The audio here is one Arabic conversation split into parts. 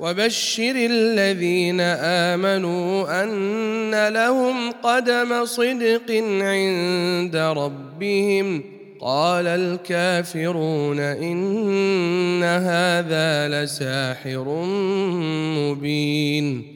وبشر الذين آمنوا أن لهم قدم صدق عند ربهم. قال الكافرون إن هذا لساحر مبين.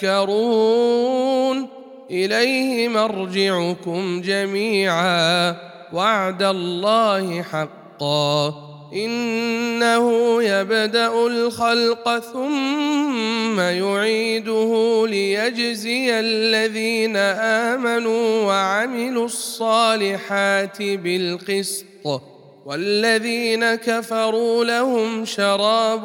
تذكرون إليه مرجعكم جميعا. وعد الله حقا. إنه يبدأ الخلق ثم يعيده ليجزي الذين آمنوا وعملوا الصالحات بالقسط. والذين كفروا لهم شراب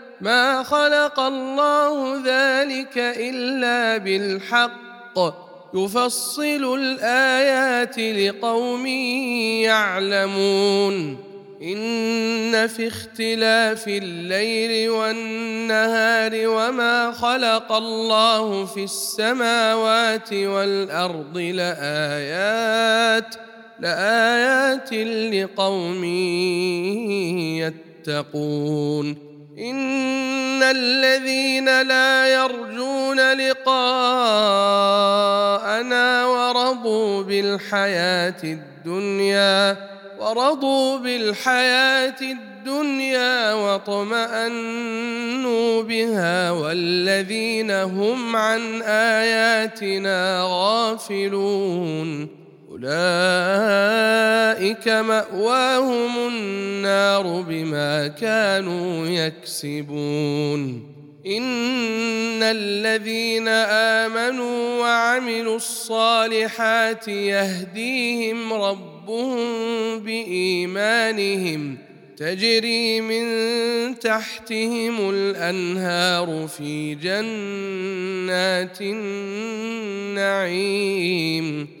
ما خلق الله ذلك الا بالحق يفصل الايات لقوم يعلمون ان في اختلاف الليل والنهار وما خلق الله في السماوات والارض لايات لايات لقوم يتقون ان الذين لا يرجون لقاءنا ورضوا بالحياة الدنيا ورضوا بالحياة الدنيا واطمانوا بها والذين هم عن اياتنا غافلون أولئك مأواهم النار بما كانوا يكسبون. إن الذين آمنوا وعملوا الصالحات يهديهم ربهم بإيمانهم. تجري من تحتهم الأنهار في جنات النعيم.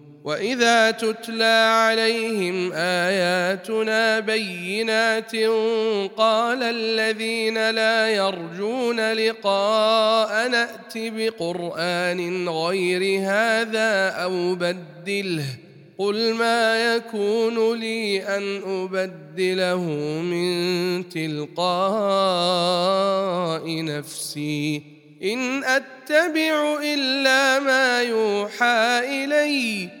واذا تتلى عليهم اياتنا بينات قال الذين لا يرجون لقاء نات بقران غير هذا أو بدله قل ما يكون لي ان ابدله من تلقاء نفسي ان اتبع الا ما يوحى اليّ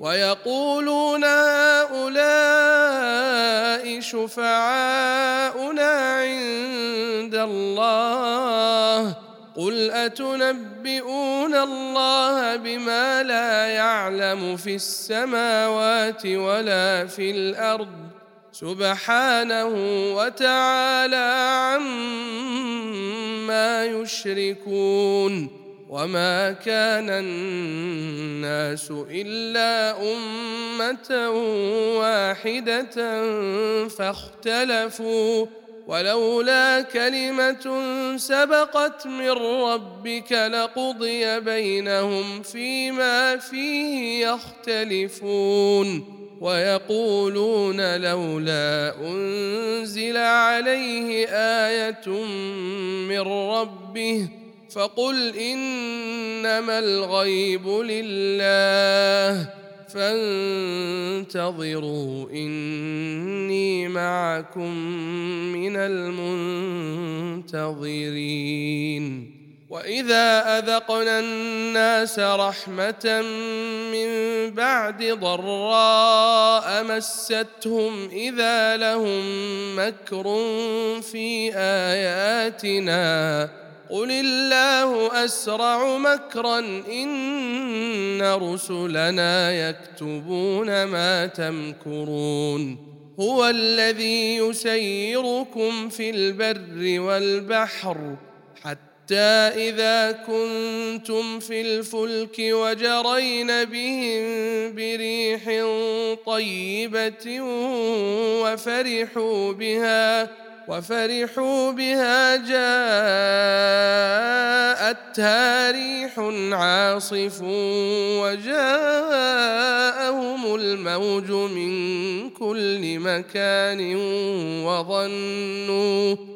ويقولون هؤلاء شفعاؤنا عند الله. قل أتنبئون الله بما لا يعلم في السماوات ولا في الأرض؟ سبحانه وتعالى عما يشركون. وما كان الناس الا امه واحدة فاختلفوا ولولا كلمه سبقت من ربك لقضي بينهم فيما فيه يختلفون ويقولون لولا انزل عليه إيه من ربه فقل إنما الغيب لله فانتظروا إني معكم من المنتظرين. وإذا أذقنا الناس رحمة من بعد ضراء مستهم إذا لهم مكر في آياتنا. قل الله اسرع مكرا ان رسلنا يكتبون ما تمكرون هو الذي يسيركم في البر والبحر حتى اذا كنتم في الفلك وجرين بهم بريح طيبه وفرحوا بها وفرحوا بها جاءتها ريح عاصف وجاءهم الموج من كل مكان وظنوا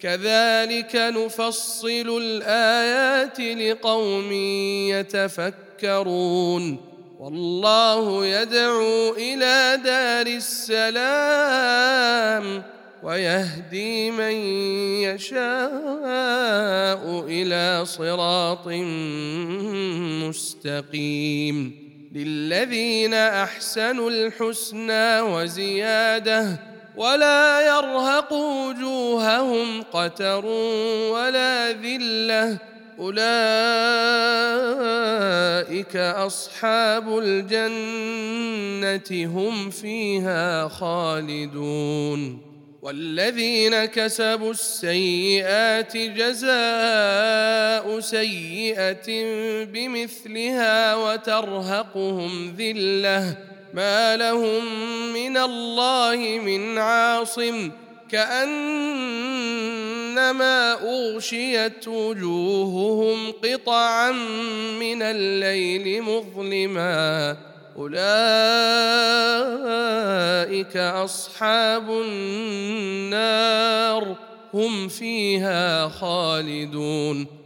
كذلك نفصل الآيات لقوم يتفكرون. والله يدعو إلى دار السلام ويهدي من يشاء إلى صراط مستقيم. للذين أحسنوا الحسنى وزيادة ولا يرهق وجوههم قتر ولا ذلة. أولئك أصحاب الجنة هم فيها خالدون. والذين كسبوا السيئات جزاء سيئة بمثلها وترهقهم ذلة. ما لهم من الله من عاصم كأنما أغشيت وجوههم قطعا من الليل مظلما أولئك أصحاب النار هم فيها خالدون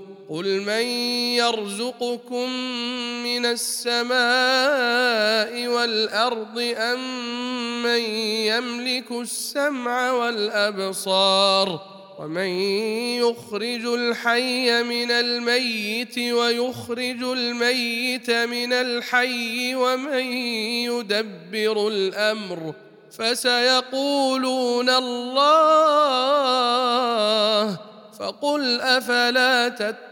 قل من يرزقكم من السماء والارض ام من يملك السمع والابصار ومن يخرج الحي من الميت ويخرج الميت من الحي ومن يدبر الامر فسيقولون الله فقل افلا تتقون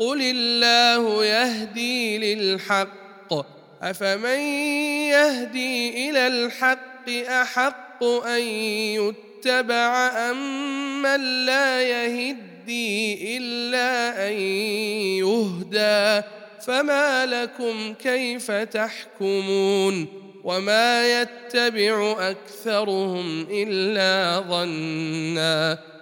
قل الله يهدي للحق. أفمن يهدي إلى الحق أحق أن يتبع أم من لا يهدي إلا أن يهدى. فما لكم كيف تحكمون؟ وما يتبع اكثرهم الا ظنا.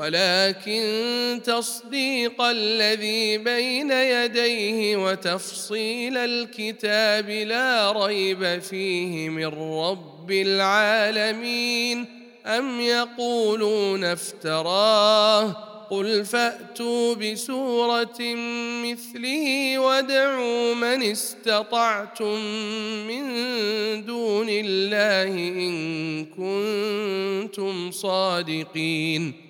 ولكن تصديق الذي بين يديه وتفصيل الكتاب لا ريب فيه من رب العالمين. أم يقولون افتراه؟ قل فأتوا بسورة مثله وادعوا من استطعتم من دون الله إن كنتم صادقين.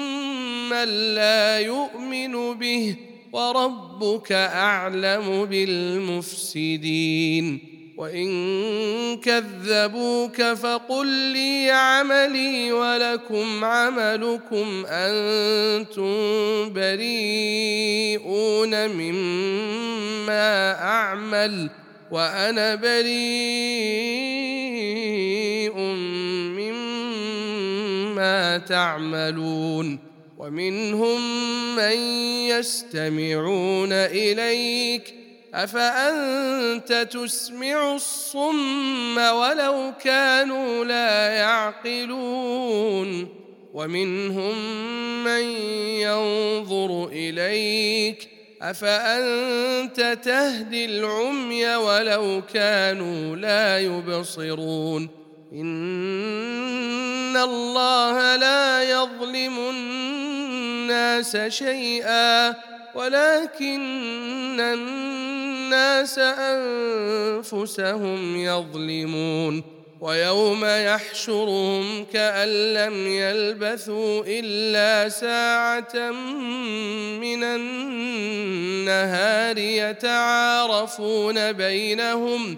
من لا يؤمن به وربك أعلم بالمفسدين. وإن كذبوك فقل لي عملي ولكم عملكم أنتم بريئون مما أعمل وأنا بريء مما تعملون. ومنهم من يستمعون إليك أفأنت تسمع الصم ولو كانوا لا يعقلون ومنهم من ينظر إليك أفأنت تهدي العمي ولو كانوا لا يبصرون إن الله لا يظلم الناس شيئا ولكن الناس أنفسهم يظلمون. ويوم يحشرهم كأن لم يلبثوا إلا ساعة من النهار يتعارفون بينهم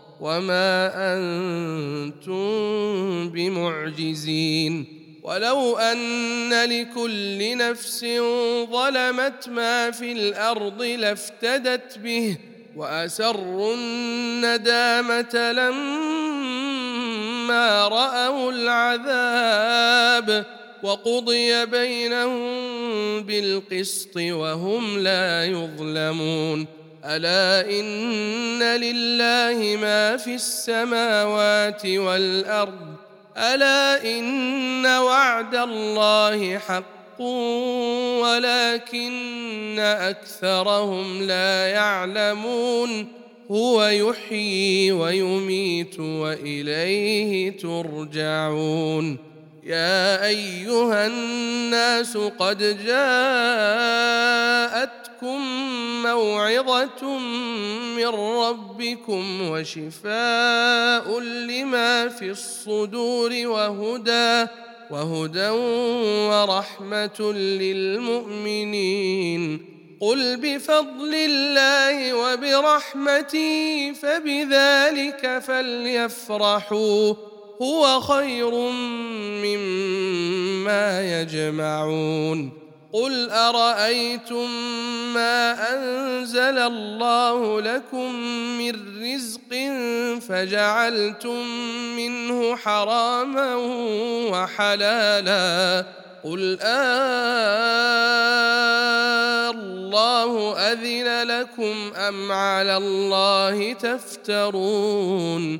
وما أنتم بمعجزين ولو ان لكل نفس ظلمت ما في الأرض لافتدت به واسروا الندامه لما راوا العذاب وقضي بينهم بالقسط وهم لا يظلمون ألا إن لله ما في السماوات والأرض؟ ألا إن وعد الله حق ولكن أكثرهم لا يعلمون. هو يحيي ويميت وإليه ترجعون. يا أيها الناس قد جاءتكم موعظة من ربكم وشفاء لما في الصدور وهدى وهدى ورحمة للمؤمنين. قل بفضل الله وبرحمته فبذلك فليفرحوا. هو خير مما يجمعون. قل ارايتم ما انزل الله لكم من رزق فجعلتم منه حراما وحلالا قل الله اذن لكم ام على الله تفترون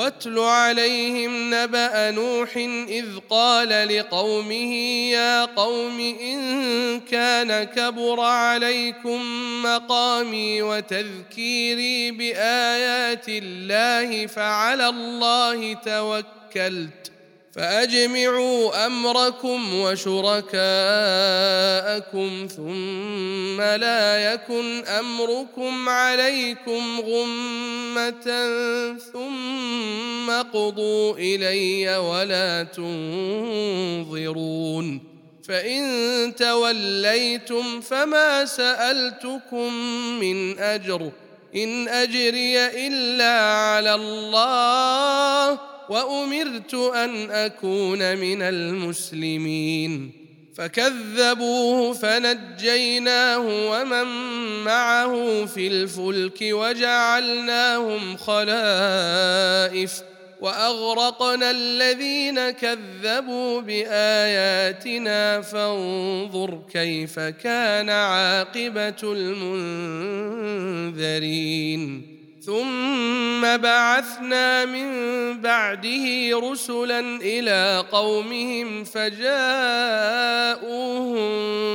واتل عليهم نبأ نوح إذ قال لقومه يا قوم إن كان كبر عليكم مقامي وتذكيري بآيات الله فعلى الله توكلت فأجمعوا أمركم وشركاءكم ثم لا يكن أمركم عليكم غمة ثم قضوا إلي ولا تنظرون فإن توليتم فما سألتكم من أجر إن أجري إلا على الله وأمرت أن أكون من المسلمين فكذبوه فنجيناه ومن معه في الفلك وجعلناهم خلائف وأغرقنا الذين كذبوا بآياتنا فانظر كيف كان عاقبة المنذرين. ثم بعثنا من بعده رسلا إلى قومهم فجاءوهم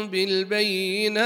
بالبينات.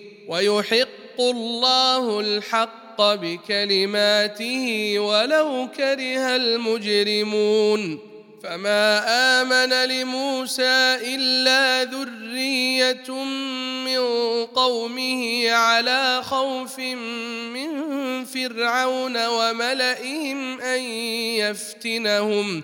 ويحق الله الحق بكلماته ولو كره المجرمون فما آمن لموسى إلا ذرية من قومه على خوف من فرعون وملئهم أن يفتنهم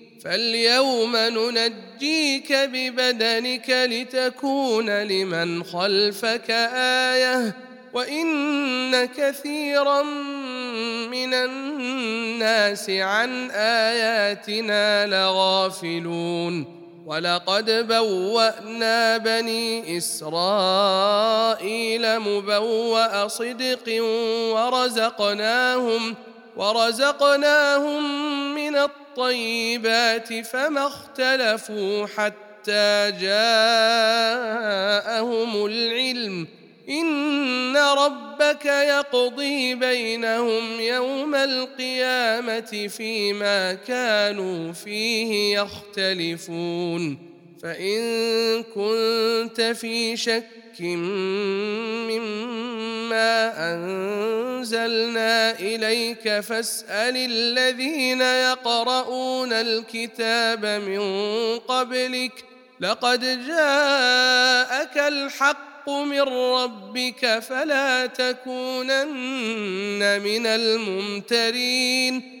فاليوم ننجيك ببدنك لتكون لمن خلفك إيه وان كثيرا من الناس عن اياتنا لغافلون ولقد بوانا بني اسرائيل مبوا صدق ورزقناهم ورزقناهم من الطيبات فما اختلفوا حتى جاءهم العلم. إن ربك يقضي بينهم يوم القيامة فيما كانوا فيه يختلفون. فإن كنت في شك مما انزلنا اليك فاسال الذين يقرؤون الكتاب من قبلك لقد جاءك الحق من ربك فلا تكونن من الممترين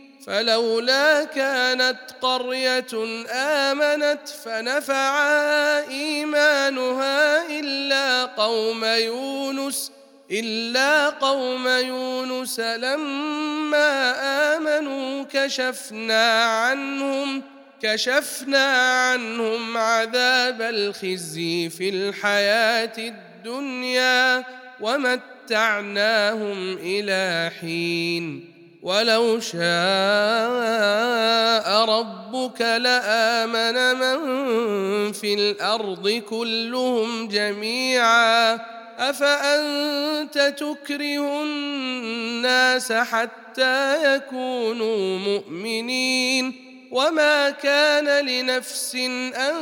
فلولا كانت قرية آمنت فنفعها إيمانها إلا قوم يونس إلا قوم يونس لما آمنوا كشفنا عنهم كشفنا عنهم عذاب الخزي في الحياة الدنيا ومتعناهم إلى حين. ولو شاء ربك لآمن من في الأرض كلهم جميعا. أفأنت تكره الناس حتى يكونوا مؤمنين؟ وما كان لنفس أن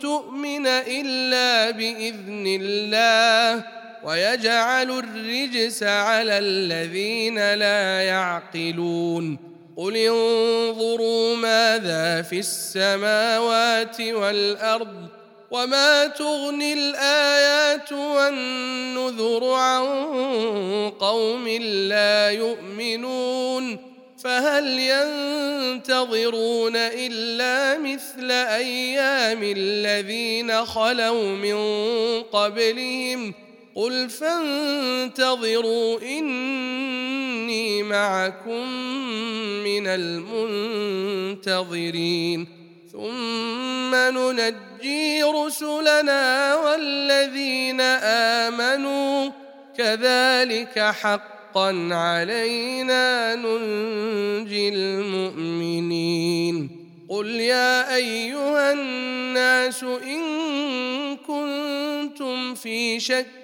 تؤمن إلا بإذن الله. ويجعل الرجس على الذين لا يعقلون. قل انظروا ماذا في السماوات والأرض وما تغني الآيات والنذر عن قوم لا يؤمنون. فهل ينتظرون إلا مثل أيام الذين خلوا من قبلهم قل فانتظروا إني معكم من المنتظرين. ثم ننجي رسلنا والذين آمنوا. كذلك حقا علينا ننجي المؤمنين. قل يا أيها الناس إن كنتم في شك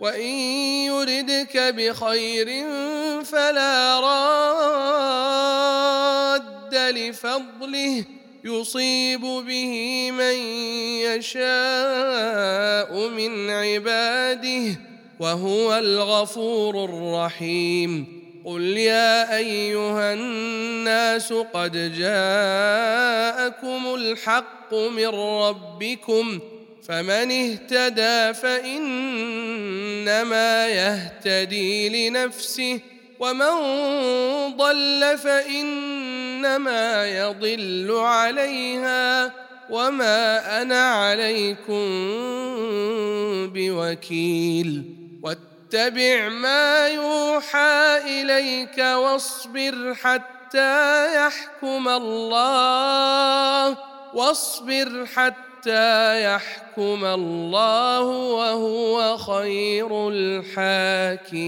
وإن يردك بخير فلا راد لفضله يصيب به من يشاء من عباده وهو الغفور الرحيم. قل يا أيها الناس قد جاءكم الحق من ربكم فمن اهتدى فإنما يهتدي لنفسه ومن ضل فإنما يضل عليها وما أنا عليكم بوكيل. واتبع ما يوحى إليك واصبر حتى يحكم الله واصبر حتى حتى يحكم الله وهو خير الحاكمين.